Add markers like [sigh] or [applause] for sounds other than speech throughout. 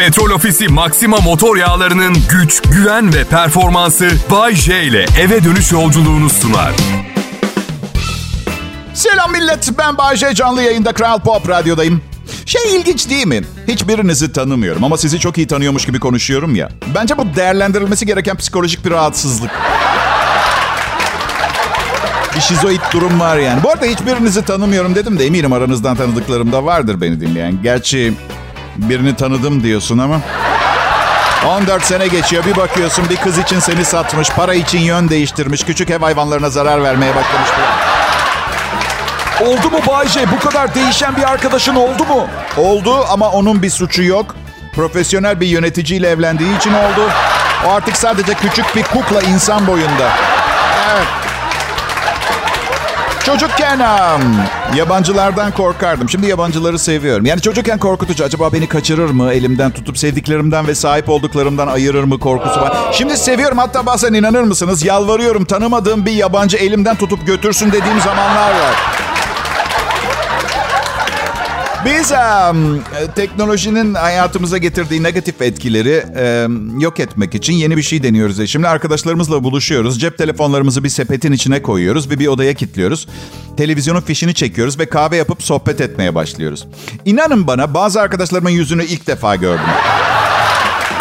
Petrol Ofisi Maxima motor yağlarının güç, güven ve performansı Bay J ile eve dönüş yolculuğunu sunar. Selam millet, ben Bayece canlı yayında Kral Pop Radyo'dayım. Şey ilginç değil mi? Hiçbirinizi tanımıyorum ama sizi çok iyi tanıyormuş gibi konuşuyorum ya. Bence bu değerlendirilmesi gereken psikolojik bir rahatsızlık. Bir şizoid durum var yani. Bu arada hiçbirinizi tanımıyorum dedim de eminim aranızdan tanıdıklarım da vardır beni dinleyen. Gerçi birini tanıdım diyorsun ama... 14 sene geçiyor bir bakıyorsun bir kız için seni satmış, para için yön değiştirmiş, küçük ev hayvanlarına zarar vermeye başlamış. Oldu mu Bayce? Bu kadar değişen bir arkadaşın oldu mu? Oldu ama onun bir suçu yok. Profesyonel bir yöneticiyle evlendiği için oldu. O artık sadece küçük bir kukla insan boyunda. Evet. Çocukken yabancılardan korkardım. Şimdi yabancıları seviyorum. Yani çocukken korkutucu. Acaba beni kaçırır mı? Elimden tutup sevdiklerimden ve sahip olduklarımdan ayırır mı korkusu var. Şimdi seviyorum. Hatta bazen inanır mısınız? Yalvarıyorum. Tanımadığım bir yabancı elimden tutup götürsün dediğim zamanlar var. Biz um, teknolojinin hayatımıza getirdiği negatif etkileri um, yok etmek için yeni bir şey deniyoruz. Şimdi arkadaşlarımızla buluşuyoruz. Cep telefonlarımızı bir sepetin içine koyuyoruz ve bir odaya kilitliyoruz. Televizyonun fişini çekiyoruz ve kahve yapıp sohbet etmeye başlıyoruz. İnanın bana bazı arkadaşlarımın yüzünü ilk defa gördüm.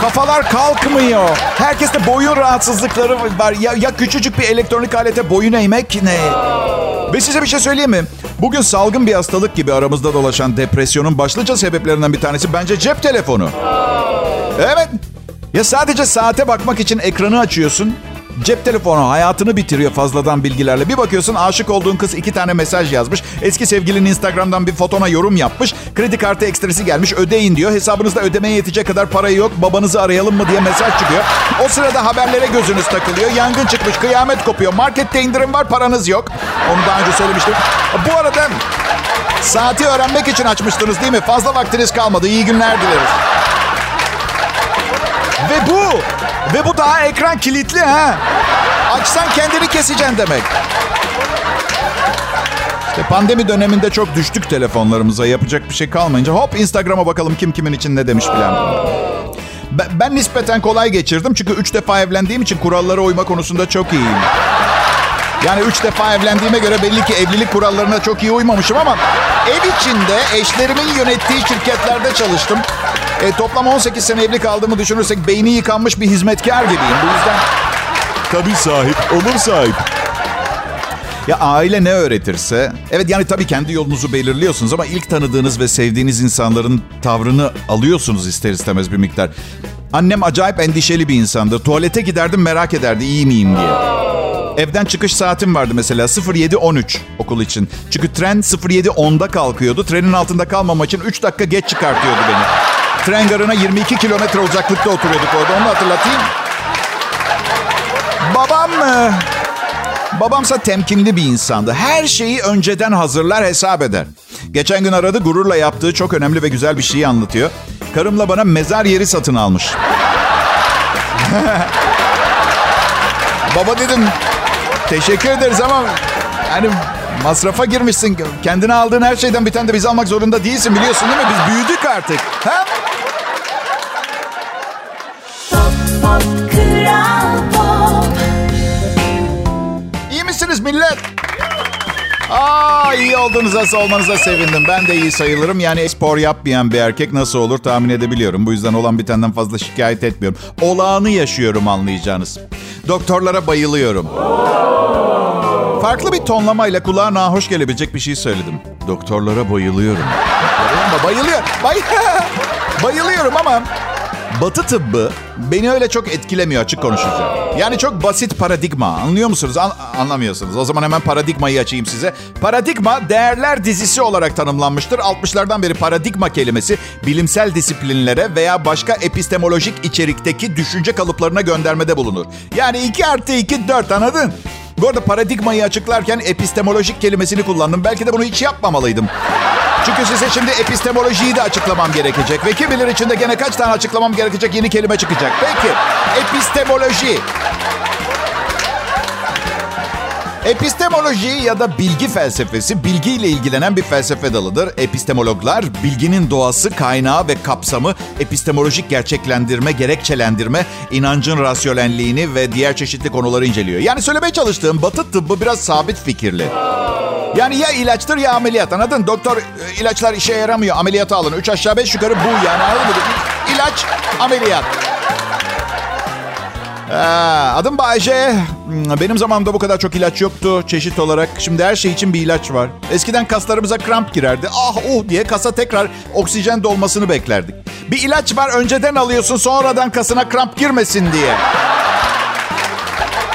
Kafalar kalkmıyor. Herkeste boyun rahatsızlıkları var. Ya, ya küçücük bir elektronik alete boyun eğmek ne? Ve size bir şey söyleyeyim mi? Bugün salgın bir hastalık gibi aramızda dolaşan depresyonun başlıca sebeplerinden bir tanesi bence cep telefonu. Evet. Ya sadece saate bakmak için ekranı açıyorsun. Cep telefonu hayatını bitiriyor fazladan bilgilerle. Bir bakıyorsun aşık olduğun kız iki tane mesaj yazmış. Eski sevgilinin Instagram'dan bir fotona yorum yapmış. Kredi kartı ekstresi gelmiş ödeyin diyor. Hesabınızda ödemeye yetecek kadar parayı yok. Babanızı arayalım mı diye mesaj çıkıyor. O sırada haberlere gözünüz takılıyor. Yangın çıkmış, kıyamet kopuyor. Markette indirim var, paranız yok. Onu daha önce söylemiştim. Bu arada saati öğrenmek için açmıştınız değil mi? Fazla vaktiniz kalmadı. İyi günler dileriz. Ve bu, ve bu daha ekran kilitli ha. Açsan kendini keseceksin demek. İşte pandemi döneminde çok düştük telefonlarımıza. Yapacak bir şey kalmayınca hop Instagram'a bakalım kim kimin için ne demiş filan. Ben, ben nispeten kolay geçirdim çünkü üç defa evlendiğim için kurallara uyma konusunda çok iyiyim. Yani üç defa evlendiğime göre belli ki evlilik kurallarına çok iyi uymamışım ama ev içinde eşlerimin yönettiği şirketlerde çalıştım. E, toplam 18 sene evli kaldığımı düşünürsek beyni yıkanmış bir hizmetkar gibiyim. Bu yüzden tabii sahip, olur sahip. Ya aile ne öğretirse, evet yani tabii kendi yolunuzu belirliyorsunuz ama ilk tanıdığınız ve sevdiğiniz insanların tavrını alıyorsunuz ister istemez bir miktar. Annem acayip endişeli bir insandı. Tuvalete giderdim merak ederdi iyi miyim diye. Evden çıkış saatim vardı mesela 07.13 okul için. Çünkü tren 07.10'da kalkıyordu. Trenin altında kalmam için 3 dakika geç çıkartıyordu beni. Tren garına 22 kilometre uzaklıkta oturuyorduk orada. Onu hatırlatayım. Babam mı? Babamsa temkinli bir insandı. Her şeyi önceden hazırlar, hesap eder. Geçen gün aradı, gururla yaptığı çok önemli ve güzel bir şeyi anlatıyor. Karımla bana mezar yeri satın almış. [laughs] Baba dedim, teşekkür ederiz ama hani masrafa girmişsin. Kendine aldığın her şeyden bir tane de biz almak zorunda değilsin biliyorsun değil mi? Biz büyüdük artık. Ha? İyi misiniz millet? Aa iyi olduğunuza olmanıza sevindim. Ben de iyi sayılırım. Yani spor yapmayan bir erkek nasıl olur tahmin edebiliyorum. Bu yüzden olan bitenden fazla şikayet etmiyorum. Olağanı yaşıyorum anlayacağınız. Doktorlara bayılıyorum. Farklı bir tonlamayla kulağa nahoş gelebilecek bir şey söyledim. Doktorlara bayılıyorum. Bayılıyor. Bay bayılıyorum ama [laughs] Batı tıbbı beni öyle çok etkilemiyor açık konuşacağım. Yani çok basit paradigma. Anlıyor musunuz? An- anlamıyorsunuz. O zaman hemen paradigmayı açayım size. Paradigma değerler dizisi olarak tanımlanmıştır. 60'lardan beri paradigma kelimesi bilimsel disiplinlere veya başka epistemolojik içerikteki düşünce kalıplarına göndermede bulunur. Yani 2 artı 2 4 anladın? Bu arada paradigmayı açıklarken epistemolojik kelimesini kullandım. Belki de bunu hiç yapmamalıydım. Çünkü size şimdi epistemolojiyi de açıklamam gerekecek. Ve kim bilir içinde gene kaç tane açıklamam gerekecek yeni kelime çıkacak. Peki, epistemoloji. Epistemoloji ya da bilgi felsefesi bilgiyle ilgilenen bir felsefe dalıdır. Epistemologlar bilginin doğası, kaynağı ve kapsamı, epistemolojik gerçeklendirme, gerekçelendirme, inancın rasyonelliğini ve diğer çeşitli konuları inceliyor. Yani söylemeye çalıştığım batı tıbbı biraz sabit fikirli. Yani ya ilaçtır ya ameliyat anladın? Doktor e, ilaçlar işe yaramıyor ameliyatı alın. Üç aşağı beş yukarı bu yani? İlaç ameliyat. Ha, adım Bayce. Hmm, Benim zamanımda bu kadar çok ilaç yoktu çeşit olarak. Şimdi her şey için bir ilaç var. Eskiden kaslarımıza kramp girerdi. Ah uh diye kasa tekrar oksijen dolmasını beklerdik. Bir ilaç var önceden alıyorsun sonradan kasına kramp girmesin diye.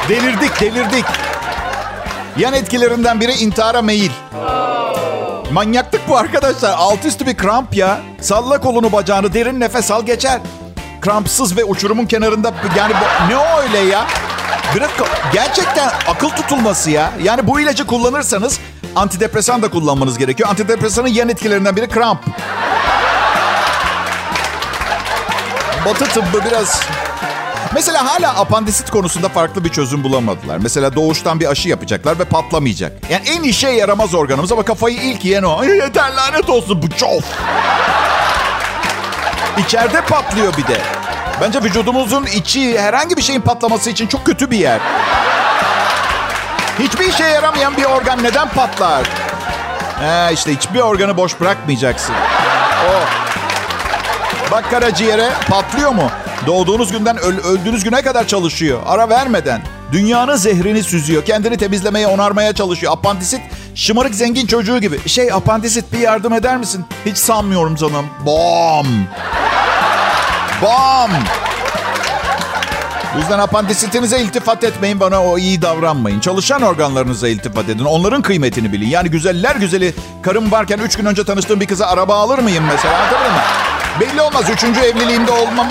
Delirdik delirdik. Yan etkilerinden biri intihara meyil. Manyaklık bu arkadaşlar. Alt üstü bir kramp ya. Salla kolunu bacağını derin nefes al geçer. Krampsız ve uçurumun kenarında yani bu, ne o öyle ya? Biraz gerçekten akıl tutulması ya. Yani bu ilacı kullanırsanız antidepresan da kullanmanız gerekiyor. Antidepresanın yan etkilerinden biri kramp. Batı tıbbı biraz Mesela hala apandisit konusunda farklı bir çözüm bulamadılar. Mesela doğuştan bir aşı yapacaklar ve patlamayacak. Yani en işe yaramaz organımız ama kafayı ilk yiyen o. [laughs] Yeter lanet olsun bu çof. İçeride patlıyor bir de. Bence vücudumuzun içi herhangi bir şeyin patlaması için çok kötü bir yer. Hiçbir işe yaramayan bir organ neden patlar? He işte hiçbir organı boş bırakmayacaksın. Oh. Bak karaciğere patlıyor mu? Doğduğunuz günden öl- öldüğünüz güne kadar çalışıyor. Ara vermeden. Dünyanın zehrini süzüyor. Kendini temizlemeye, onarmaya çalışıyor. Apandisit şımarık zengin çocuğu gibi. Şey apandisit bir yardım eder misin? Hiç sanmıyorum canım. Bom. Bom. Bu yüzden apandisitinize iltifat etmeyin bana o iyi davranmayın. Çalışan organlarınıza iltifat edin. Onların kıymetini bilin. Yani güzeller güzeli karım varken üç gün önce tanıştığım bir kıza araba alır mıyım mesela? Anladın mı? Belli olmaz. Üçüncü evliliğimde olmam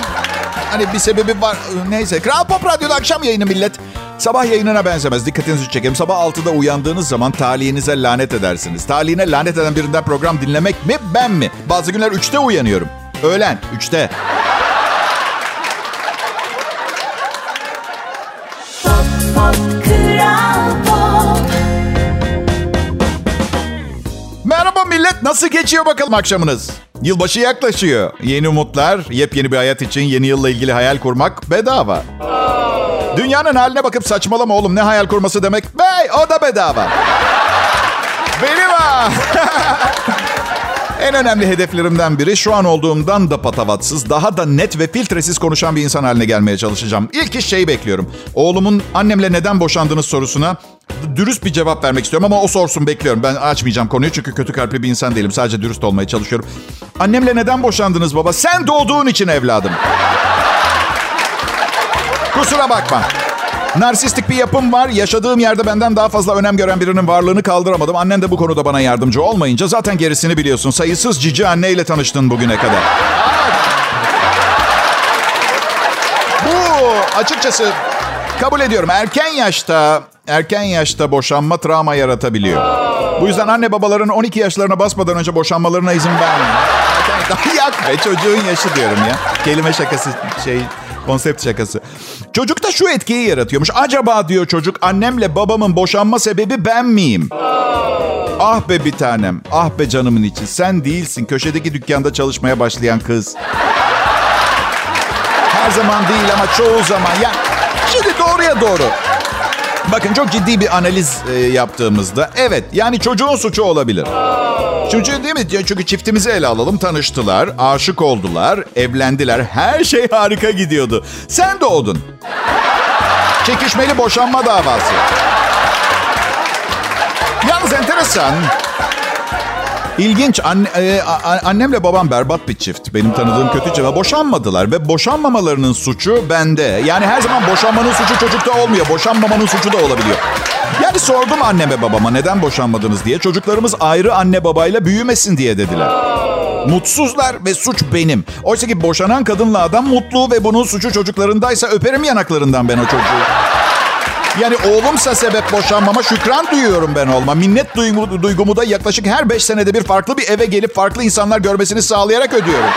Hani bir sebebi var. Neyse. Kral Pop Radyo'da akşam yayını millet. Sabah yayınına benzemez. Dikkatinizi çekerim. Sabah 6'da uyandığınız zaman talihinize lanet edersiniz. Talihine lanet eden birinden program dinlemek mi ben mi? Bazı günler 3'te uyanıyorum. Öğlen 3'te. Merhaba millet. Nasıl geçiyor bakalım akşamınız? Yılbaşı yaklaşıyor. Yeni umutlar, yepyeni bir hayat için yeni yılla ilgili hayal kurmak bedava. Dünyanın haline bakıp saçmalama oğlum ne hayal kurması demek? Bey o da bedava. Benim ha. [laughs] en önemli hedeflerimden biri şu an olduğumdan da patavatsız, daha da net ve filtresiz konuşan bir insan haline gelmeye çalışacağım. İlk iş şeyi bekliyorum. Oğlumun annemle neden boşandınız sorusuna dürüst bir cevap vermek istiyorum ama o sorsun bekliyorum. Ben açmayacağım konuyu çünkü kötü kalpli bir insan değilim. Sadece dürüst olmaya çalışıyorum. Annemle neden boşandınız baba? Sen doğduğun için evladım. Kusura bakma. Narsistik bir yapım var. Yaşadığım yerde benden daha fazla önem gören birinin varlığını kaldıramadım. Annen de bu konuda bana yardımcı olmayınca zaten gerisini biliyorsun. Sayısız cici anneyle tanıştın bugüne kadar. Bu açıkçası kabul ediyorum. Erken yaşta erken yaşta boşanma travma yaratabiliyor. Bu yüzden anne babaların 12 yaşlarına basmadan önce boşanmalarına izin vermeyin. Erken, [laughs] yak be çocuğun yaşı diyorum ya. Kelime şakası şey konsept şakası. Çocukta şu etkiyi yaratıyormuş. Acaba diyor çocuk annemle babamın boşanma sebebi ben miyim? Ah be bir tanem. Ah be canımın içi. Sen değilsin. Köşedeki dükkanda çalışmaya başlayan kız. Her zaman değil ama çoğu zaman. Ya şimdi doğruya doğru. Bakın çok ciddi bir analiz e, yaptığımızda evet yani çocuğun suçu olabilir. Çocuğun değil mi? Çünkü çiftimizi ele alalım. Tanıştılar, aşık oldular, evlendiler. Her şey harika gidiyordu. Sen doğdun. Çekişmeli boşanma davası. Yalnız enteresan. İlginç. Anne, e, annemle babam berbat bir çift. Benim tanıdığım kötü çift. Boşanmadılar ve boşanmamalarının suçu bende. Yani her zaman boşanmanın suçu çocukta olmuyor. Boşanmamanın suçu da olabiliyor. Yani sordum anneme babama neden boşanmadınız diye. Çocuklarımız ayrı anne babayla büyümesin diye dediler. Mutsuzlar ve suç benim. Oysa ki boşanan kadınla adam mutlu ve bunun suçu çocuklarındaysa öperim yanaklarından ben o çocuğu. Yani oğlumsa sebep boşanmama şükran duyuyorum ben olma. Minnet duygumu, duygumu da yaklaşık her beş senede bir farklı bir eve gelip farklı insanlar görmesini sağlayarak ödüyorum.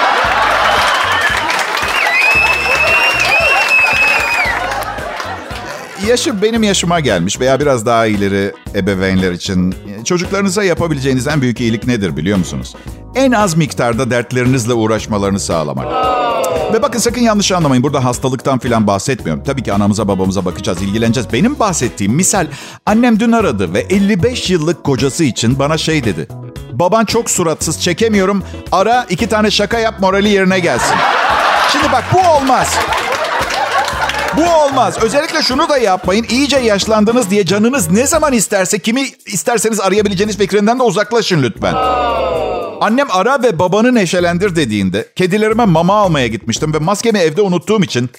Yaşım benim yaşıma gelmiş veya biraz daha ileri ebeveynler için çocuklarınıza yapabileceğiniz en büyük iyilik nedir biliyor musunuz? En az miktarda dertlerinizle uğraşmalarını sağlamak. Ve bakın sakın yanlış anlamayın. Burada hastalıktan falan bahsetmiyorum. Tabii ki anamıza babamıza bakacağız, ilgileneceğiz. Benim bahsettiğim misal annem dün aradı ve 55 yıllık kocası için bana şey dedi. Baban çok suratsız çekemiyorum. Ara iki tane şaka yap morali yerine gelsin. Şimdi bak bu olmaz. Bu olmaz. Özellikle şunu da yapmayın. İyice yaşlandınız diye canınız ne zaman isterse kimi isterseniz arayabileceğiniz fikrinden de uzaklaşın lütfen. Annem ara ve babanı neşelendir dediğinde kedilerime mama almaya gitmiştim ve maskemi evde unuttuğum için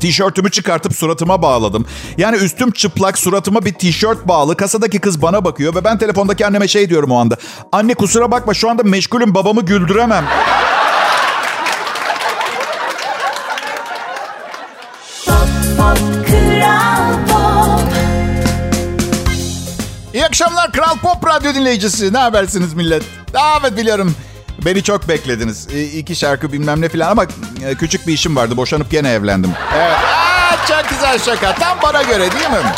tişörtümü çıkartıp suratıma bağladım. Yani üstüm çıplak suratıma bir tişört bağlı. Kasadaki kız bana bakıyor ve ben telefondaki anneme şey diyorum o anda. Anne kusura bakma şu anda meşgulüm babamı güldüremem. Akşamlar Kral Pop Radyo dinleyicisi. Ne habersiniz millet? Evet biliyorum. Beni çok beklediniz. İki şarkı bilmem ne falan ama e, küçük bir işim vardı. Boşanıp gene evlendim. Evet. Aa, çok güzel şaka. Tam bana göre değil mi?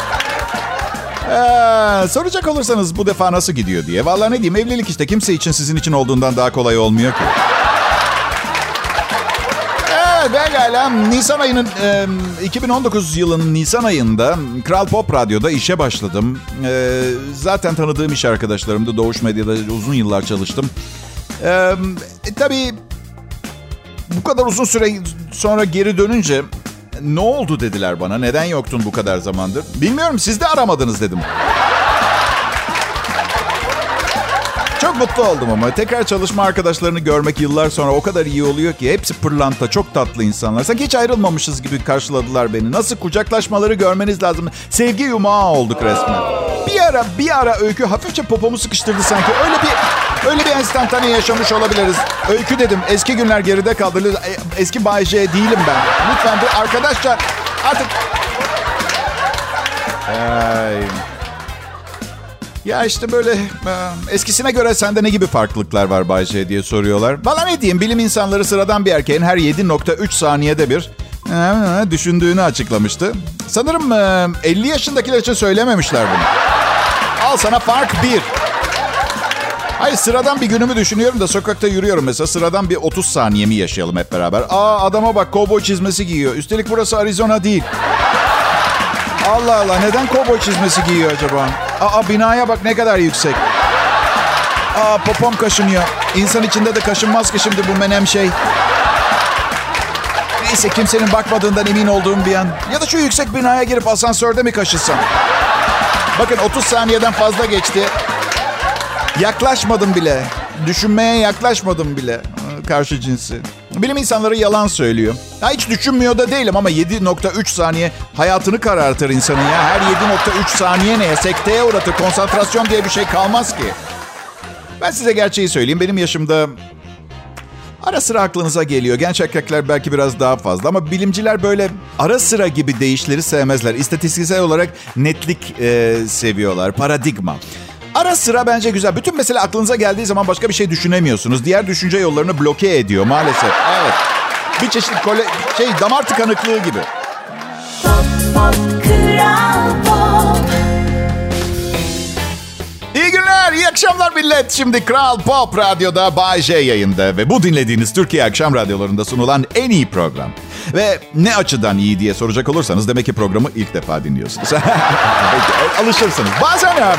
Ee, soracak olursanız bu defa nasıl gidiyor diye. Vallahi ne diyeyim evlilik işte kimse için sizin için olduğundan daha kolay olmuyor ki. Evet pekala. Nisan ayının e, 2019 yılının Nisan ayında Kral Pop Radyo'da işe başladım. E, zaten tanıdığım iş arkadaşlarımdı. Doğuş Medya'da uzun yıllar çalıştım. E, e, tabii bu kadar uzun süre sonra geri dönünce ne oldu dediler bana. Neden yoktun bu kadar zamandır? Bilmiyorum siz de aramadınız dedim. Çok mutlu oldum ama tekrar çalışma arkadaşlarını görmek yıllar sonra o kadar iyi oluyor ki hepsi pırlanta, çok tatlı insanlar. Sanki hiç ayrılmamışız gibi karşıladılar beni. Nasıl kucaklaşmaları görmeniz lazım. Sevgi yumağı olduk resmen. Bir ara bir ara öykü hafifçe popomu sıkıştırdı sanki. Öyle bir öyle bir enstantane yaşamış olabiliriz. Öykü dedim. Eski günler geride kaldı. Eski Bay değilim ben. Lütfen bir arkadaşça artık Ay. Ya işte böyle eskisine göre sende ne gibi farklılıklar var Bayce diye soruyorlar. Valla ne diyeyim bilim insanları sıradan bir erkeğin her 7.3 saniyede bir düşündüğünü açıklamıştı. Sanırım 50 yaşındakiler için söylememişler bunu. Al sana fark 1. Hayır sıradan bir günümü düşünüyorum da sokakta yürüyorum mesela. Sıradan bir 30 saniyemi yaşayalım hep beraber. Aa adama bak kovboy çizmesi giyiyor. Üstelik burası Arizona değil. Allah Allah neden kovboy çizmesi giyiyor acaba? Aa binaya bak ne kadar yüksek. Aa popom kaşınıyor. İnsan içinde de kaşınmaz ki şimdi bu menem şey. Neyse kimsenin bakmadığından emin olduğum bir an. Ya da şu yüksek binaya girip asansörde mi kaşısam? Bakın 30 saniyeden fazla geçti. Yaklaşmadım bile. Düşünmeye yaklaşmadım bile karşı cinsi. Bilim insanları yalan söylüyor. Ya hiç düşünmüyor da değilim ama 7.3 saniye hayatını karartır insanın ya. Her 7.3 saniye neye? Sekteye uğratır. Konsantrasyon diye bir şey kalmaz ki. Ben size gerçeği söyleyeyim. Benim yaşımda ara sıra aklınıza geliyor. Genç erkekler belki biraz daha fazla ama bilimciler böyle ara sıra gibi değişleri sevmezler. İstatistiksel olarak netlik e, seviyorlar. Paradigma. Ara sıra bence güzel. Bütün mesele aklınıza geldiği zaman başka bir şey düşünemiyorsunuz. Diğer düşünce yollarını bloke ediyor maalesef. Evet. Bir çeşit kole, şey damar tıkanıklığı gibi. Pop, pop, İyi günler, iyi akşamlar millet. Şimdi Kral Pop Radyo'da Bay J yayında ve bu dinlediğiniz Türkiye akşam radyolarında sunulan en iyi program. Ve ne açıdan iyi diye soracak olursanız demek ki programı ilk defa dinliyorsunuz. [laughs] Alışırsınız. Bazen ya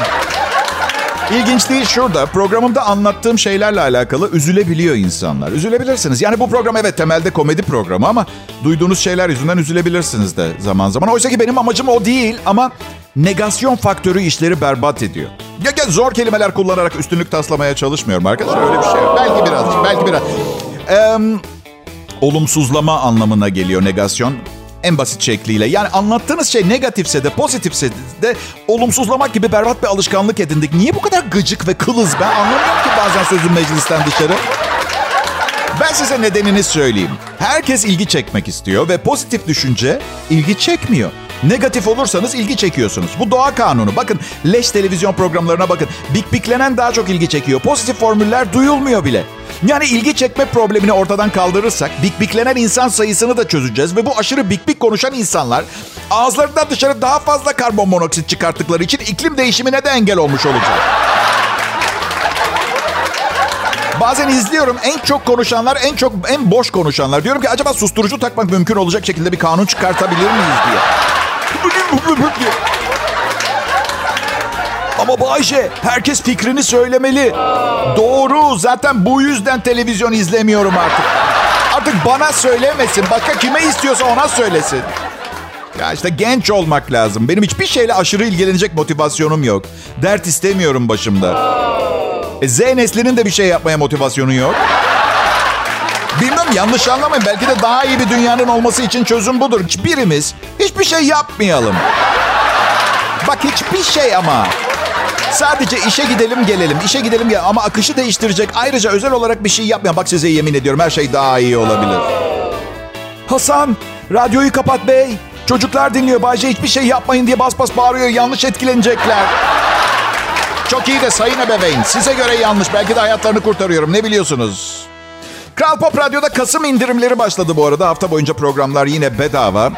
İlginç değil şurada. Programımda anlattığım şeylerle alakalı üzülebiliyor insanlar. Üzülebilirsiniz. Yani bu program evet temelde komedi programı ama duyduğunuz şeyler yüzünden üzülebilirsiniz de zaman zaman. Oysa ki benim amacım o değil ama negasyon faktörü işleri berbat ediyor. Ya, ya zor kelimeler kullanarak üstünlük taslamaya çalışmıyorum arkadaşlar. Öyle bir şey yok. Belki biraz, belki biraz. Ee, olumsuzlama anlamına geliyor negasyon en basit şekliyle. Yani anlattığınız şey negatifse de pozitifse de olumsuzlamak gibi berbat bir alışkanlık edindik. Niye bu kadar gıcık ve kılız ben anlamıyorum ki bazen sözüm meclisten dışarı. Ben size nedenini söyleyeyim. Herkes ilgi çekmek istiyor ve pozitif düşünce ilgi çekmiyor. Negatif olursanız ilgi çekiyorsunuz. Bu doğa kanunu. Bakın leş televizyon programlarına bakın. Bik biklenen daha çok ilgi çekiyor. Pozitif formüller duyulmuyor bile. Yani ilgi çekme problemini ortadan kaldırırsak bik biklenen insan sayısını da çözeceğiz. Ve bu aşırı bik bik konuşan insanlar ağızlarından dışarı daha fazla karbon monoksit çıkarttıkları için iklim değişimine de engel olmuş olacak. Bazen izliyorum en çok konuşanlar, en çok en boş konuşanlar. Diyorum ki acaba susturucu takmak mümkün olacak şekilde bir kanun çıkartabilir miyiz diye. Bayşe herkes fikrini söylemeli. Doğru zaten bu yüzden televizyon izlemiyorum artık. Artık bana söylemesin. Başka kime istiyorsa ona söylesin. Ya işte genç olmak lazım. Benim hiçbir şeyle aşırı ilgilenecek motivasyonum yok. Dert istemiyorum başımda. E, Z neslinin de bir şey yapmaya motivasyonu yok. Bilmem yanlış anlamayın. Belki de daha iyi bir dünyanın olması için çözüm budur. Hiçbirimiz hiçbir şey yapmayalım. Bak hiçbir şey ama. Sadece işe gidelim gelelim. İşe gidelim gelelim. Ama akışı değiştirecek. Ayrıca özel olarak bir şey yapmayan. Bak size yemin ediyorum her şey daha iyi olabilir. Hasan radyoyu kapat bey. Çocuklar dinliyor. Bayce hiçbir şey yapmayın diye bas bas bağırıyor. Yanlış etkilenecekler. Çok iyi de sayın ebeveyn. Size göre yanlış. Belki de hayatlarını kurtarıyorum. Ne biliyorsunuz? Kral Pop Radyo'da Kasım indirimleri başladı bu arada. Hafta boyunca programlar yine bedava.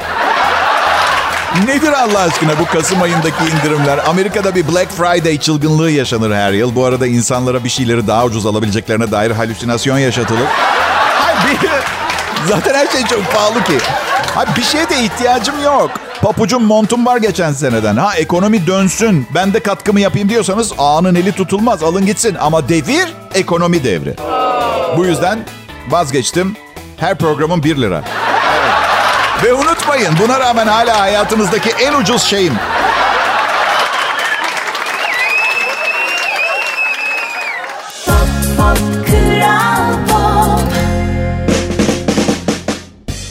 Nedir Allah aşkına bu Kasım ayındaki indirimler? Amerika'da bir Black Friday çılgınlığı yaşanır her yıl. Bu arada insanlara bir şeyleri daha ucuz alabileceklerine dair halüsinasyon yaşatılır. Hayır, zaten her şey çok pahalı ki. Hayır, bir şeye de ihtiyacım yok. Papucum montum var geçen seneden. Ha ekonomi dönsün. Ben de katkımı yapayım diyorsanız ağanın eli tutulmaz. Alın gitsin. Ama devir ekonomi devri. Bu yüzden vazgeçtim. Her programın 1 lira. Ve unutmayın buna rağmen hala hayatınızdaki en ucuz şeyim.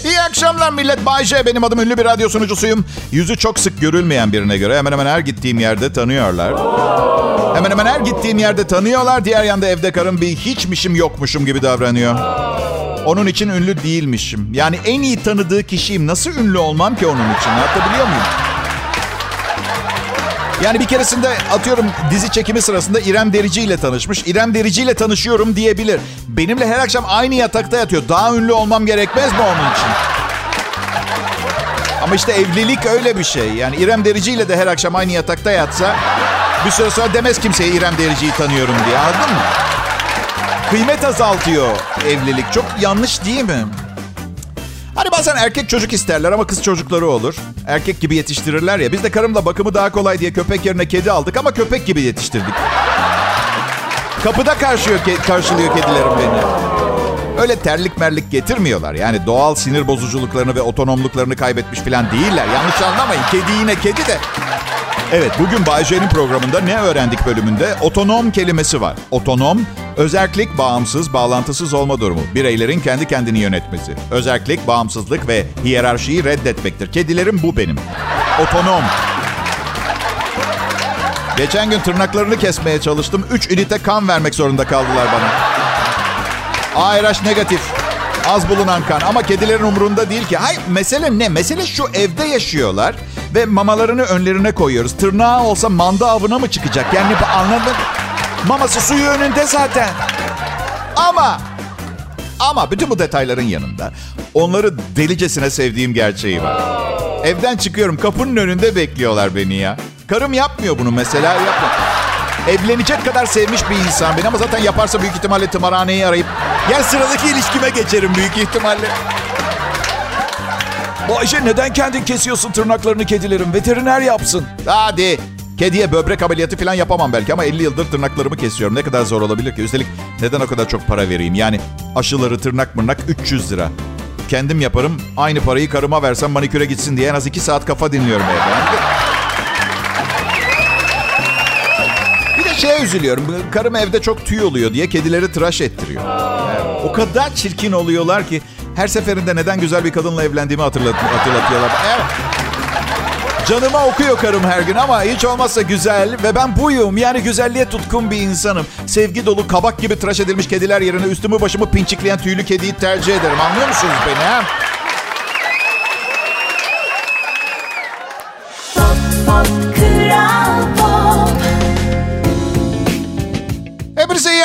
İyi akşamlar millet. Bay J. Benim adım ünlü bir radyo sunucusuyum. Yüzü çok sık görülmeyen birine göre hemen hemen her gittiğim yerde tanıyorlar. Hemen hemen her gittiğim yerde tanıyorlar. Diğer yanda evde karım bir hiçmişim yokmuşum gibi davranıyor. Onun için ünlü değilmişim. Yani en iyi tanıdığı kişiyim. Nasıl ünlü olmam ki onun için? Anlatabiliyor muyum? Yani bir keresinde atıyorum dizi çekimi sırasında İrem Derici ile tanışmış. İrem Derici ile tanışıyorum diyebilir. Benimle her akşam aynı yatakta yatıyor. Daha ünlü olmam gerekmez mi onun için? Ama işte evlilik öyle bir şey. Yani İrem Derici ile de her akşam aynı yatakta yatsa... Bir süre sonra demez kimseye İrem Derici'yi tanıyorum diye. Anladın mı? Kıymet azaltıyor evlilik. Çok yanlış değil mi? Hani bazen erkek çocuk isterler ama kız çocukları olur. Erkek gibi yetiştirirler ya. Biz de karımla bakımı daha kolay diye köpek yerine kedi aldık ama köpek gibi yetiştirdik. Kapıda karşılıyor, karşılıyor kedilerim beni. Öyle terlik merlik getirmiyorlar. Yani doğal sinir bozuculuklarını ve otonomluklarını kaybetmiş falan değiller. Yanlış anlamayın. Kedi yine kedi de. Evet bugün Bay J'nin programında ne öğrendik bölümünde? Otonom kelimesi var. Otonom, özellik, bağımsız, bağlantısız olma durumu. Bireylerin kendi kendini yönetmesi. Özellik, bağımsızlık ve hiyerarşiyi reddetmektir. Kedilerim bu benim. Otonom. Geçen gün tırnaklarını kesmeye çalıştım. 3 ünite kan vermek zorunda kaldılar bana. ARH negatif. Az bulunan kan ama kedilerin umurunda değil ki. Hayır mesele ne? Mesele şu evde yaşıyorlar ve mamalarını önlerine koyuyoruz. Tırnağı olsa manda avına mı çıkacak? Yani anladın? Maması suyu önünde zaten. Ama ama bütün bu detayların yanında onları delicesine sevdiğim gerçeği var. Evden çıkıyorum kapının önünde bekliyorlar beni ya. Karım yapmıyor bunu mesela yapmıyor. Evlenecek kadar sevmiş bir insan beni ama zaten yaparsa büyük ihtimalle tımarhaneyi arayıp gel sıradaki ilişkime geçerim büyük ihtimalle. Bu Ayşe neden kendin kesiyorsun tırnaklarını kedilerin? Veteriner yapsın. Hadi. Kediye böbrek ameliyatı falan yapamam belki ama 50 yıldır tırnaklarımı kesiyorum. Ne kadar zor olabilir ki? Üstelik neden o kadar çok para vereyim? Yani aşıları, tırnak mırnak 300 lira. Kendim yaparım. Aynı parayı karıma versem maniküre gitsin diye en az 2 saat kafa dinliyorum evde. Şeye üzülüyorum. Karım evde çok tüy oluyor diye kedileri tıraş ettiriyor. Yani o kadar çirkin oluyorlar ki her seferinde neden güzel bir kadınla evlendiğimi hatırlat hatırlatıyorlar. Evet. Canıma okuyor karım her gün ama hiç olmazsa güzel ve ben buyum. Yani güzelliğe tutkun bir insanım. Sevgi dolu kabak gibi tıraş edilmiş kediler yerine üstümü başımı pinçikleyen tüylü kediyi tercih ederim. Anlıyor musunuz beni ha?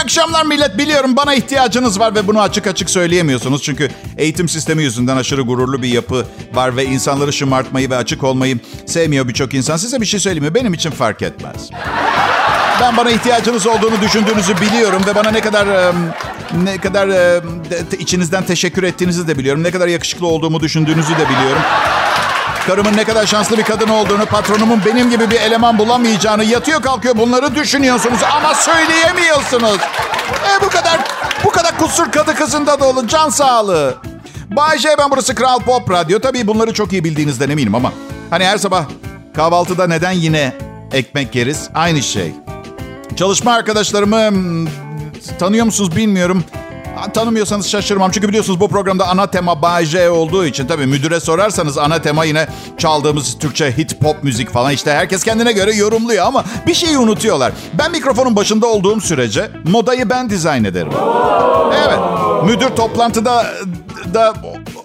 Akşamlar millet. Biliyorum bana ihtiyacınız var ve bunu açık açık söyleyemiyorsunuz. Çünkü eğitim sistemi yüzünden aşırı gururlu bir yapı var ve insanları şımartmayı ve açık olmayı sevmiyor birçok insan. Size bir şey söyleyeyim mi? Benim için fark etmez. Ben bana ihtiyacınız olduğunu düşündüğünüzü biliyorum ve bana ne kadar ne kadar içinizden teşekkür ettiğinizi de biliyorum. Ne kadar yakışıklı olduğumu düşündüğünüzü de biliyorum. Karımın ne kadar şanslı bir kadın olduğunu, patronumun benim gibi bir eleman bulamayacağını, yatıyor kalkıyor bunları düşünüyorsunuz ama söyleyemiyorsunuz. E bu kadar bu kadar kusur kadı kızında da olun. Can sağlığı. Bay J ben burası Kral Pop Radyo. Tabii bunları çok iyi bildiğinizden eminim ama hani her sabah kahvaltıda neden yine ekmek yeriz? Aynı şey. Çalışma arkadaşlarımı hmm, tanıyor musunuz bilmiyorum. Tanımıyorsanız şaşırmam. Çünkü biliyorsunuz bu programda ana tema Bay olduğu için tabii müdüre sorarsanız ana tema yine çaldığımız Türkçe hit pop müzik falan işte herkes kendine göre yorumluyor ama bir şeyi unutuyorlar. Ben mikrofonun başında olduğum sürece modayı ben dizayn ederim. Evet. Müdür toplantıda da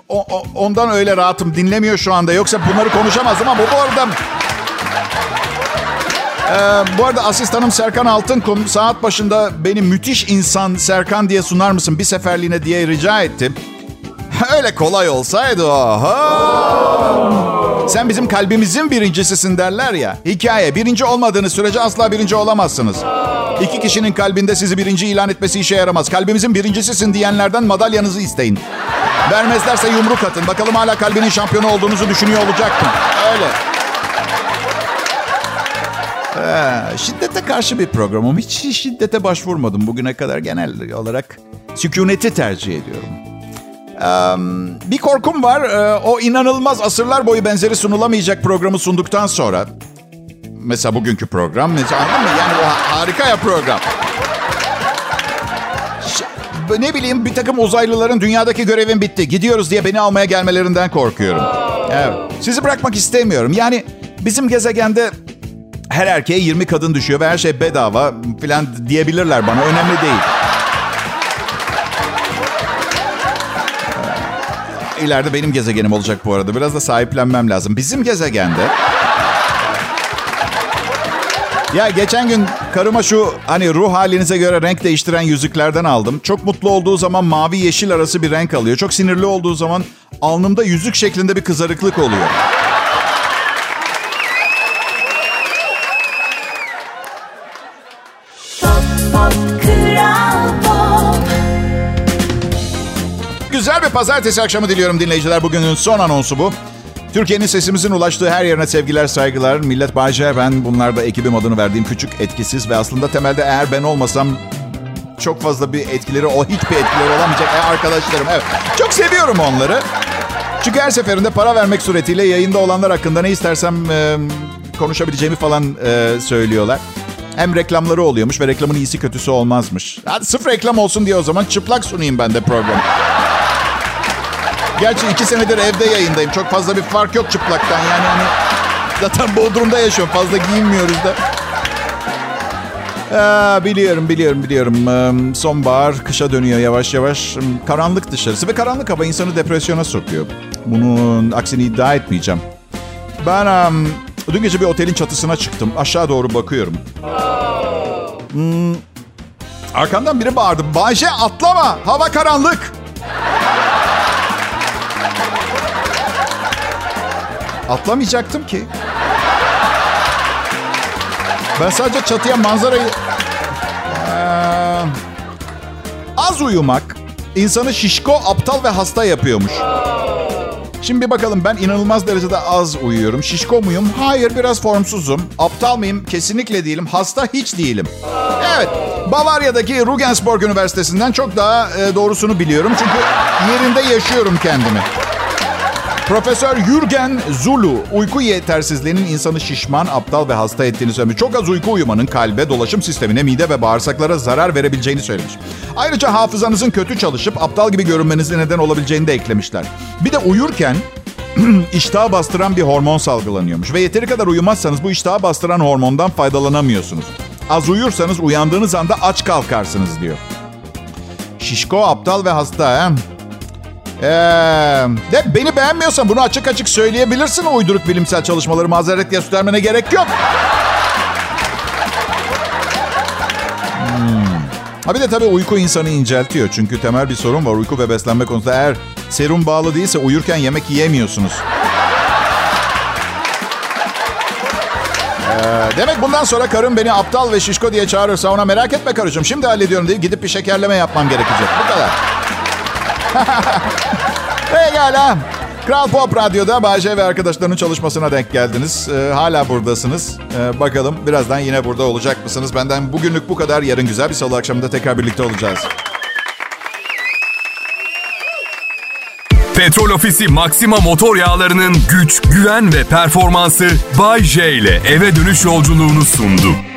o, o, ondan öyle rahatım dinlemiyor şu anda. Yoksa bunları konuşamazdım ama bu arada ee, bu arada asistanım Serkan Altınkum saat başında beni müthiş insan Serkan diye sunar mısın bir seferliğine diye rica etti. [laughs] Öyle kolay olsaydı oha. Sen bizim kalbimizin birincisisin derler ya. Hikaye birinci olmadığınız sürece asla birinci olamazsınız. İki kişinin kalbinde sizi birinci ilan etmesi işe yaramaz. Kalbimizin birincisisin diyenlerden madalyanızı isteyin. Vermezlerse yumruk atın. Bakalım hala kalbinin şampiyonu olduğunuzu düşünüyor olacak mı? Öyle. Ee, şiddete karşı bir programım. Hiç şiddete başvurmadım bugüne kadar. Genel olarak sükuneti tercih ediyorum. Ee, bir korkum var. Ee, o inanılmaz asırlar boyu benzeri sunulamayacak programı sunduktan sonra... Mesela bugünkü program. Mesela, anladın mı? Yani o harika ya program. Ne bileyim bir takım uzaylıların dünyadaki görevin bitti. Gidiyoruz diye beni almaya gelmelerinden korkuyorum. Evet. Sizi bırakmak istemiyorum. Yani bizim gezegende her erkeğe 20 kadın düşüyor ve her şey bedava falan diyebilirler bana. Önemli değil. İleride benim gezegenim olacak bu arada. Biraz da sahiplenmem lazım. Bizim gezegende... Ya geçen gün karıma şu hani ruh halinize göre renk değiştiren yüzüklerden aldım. Çok mutlu olduğu zaman mavi yeşil arası bir renk alıyor. Çok sinirli olduğu zaman alnımda yüzük şeklinde bir kızarıklık oluyor. Bir pazartesi akşamı diliyorum dinleyiciler. Bugünün son anonsu bu. Türkiye'nin sesimizin ulaştığı her yerine sevgiler, saygılar. Millet Bayce, ben bunlar da ekibim adını verdiğim küçük, etkisiz ve aslında temelde eğer ben olmasam çok fazla bir etkileri, o hiçbir etkileri olamayacak e, arkadaşlarım. Evet, çok seviyorum onları. Çünkü her seferinde para vermek suretiyle yayında olanlar hakkında ne istersem e, konuşabileceğimi falan e, söylüyorlar. Hem reklamları oluyormuş ve reklamın iyisi kötüsü olmazmış. Hadi sırf reklam olsun diye o zaman çıplak sunayım ben de programı. Gerçi iki senedir evde yayındayım. Çok fazla bir fark yok çıplaktan. Yani hani zaten Bodrum'da yaşıyorum. Fazla giyinmiyoruz da. Aa, biliyorum, biliyorum, biliyorum. Sonbahar, kışa dönüyor yavaş yavaş. Karanlık dışarısı ve karanlık hava insanı depresyona sokuyor. Bunun aksini iddia etmeyeceğim. Ben um, dün gece bir otelin çatısına çıktım. Aşağı doğru bakıyorum. Hmm, arkamdan biri bağırdı. Bayşe atlama, hava karanlık. Atlamayacaktım ki. Ben sadece çatıya manzarayı... Ee, az uyumak insanı şişko, aptal ve hasta yapıyormuş. Şimdi bir bakalım ben inanılmaz derecede az uyuyorum. Şişko muyum? Hayır biraz formsuzum. Aptal mıyım? Kesinlikle değilim. Hasta hiç değilim. Evet. Bavarya'daki Regensburg Üniversitesi'nden çok daha e, doğrusunu biliyorum. Çünkü yerinde yaşıyorum kendimi. Profesör Jürgen Zulu uyku yetersizliğinin insanı şişman, aptal ve hasta ettiğini söylemiş. Çok az uyku uyumanın kalbe, dolaşım sistemine, mide ve bağırsaklara zarar verebileceğini söylemiş. Ayrıca hafızanızın kötü çalışıp aptal gibi görünmenize neden olabileceğini de eklemişler. Bir de uyurken [clears throat] iştahı bastıran bir hormon salgılanıyormuş. Ve yeteri kadar uyumazsanız bu iştahı bastıran hormondan faydalanamıyorsunuz. Az uyursanız uyandığınız anda aç kalkarsınız diyor. Şişko, aptal ve hasta he? Ee, de beni beğenmiyorsan bunu açık açık söyleyebilirsin. Uyduruk bilimsel çalışmaları mazeret göstermene gerek yok. Hmm. Ha bir de tabii uyku insanı inceltiyor. Çünkü temel bir sorun var uyku ve beslenme konusunda. Eğer serum bağlı değilse uyurken yemek yiyemiyorsunuz. Ee, demek bundan sonra karım beni aptal ve şişko diye çağırırsa ona merak etme karıcığım şimdi hallediyorum diye gidip bir şekerleme yapmam gerekecek. Bu kadar. [laughs] Pekala. Kral Pop Radyo'da Bayce ve arkadaşlarının çalışmasına denk geldiniz. Ee, hala buradasınız. Ee, bakalım birazdan yine burada olacak mısınız? Benden bugünlük bu kadar. Yarın güzel bir salı akşamında tekrar birlikte olacağız. Petrol Ofisi Maxima motor yağlarının güç, güven ve performansı Bay J ile eve dönüş yolculuğunu sundu.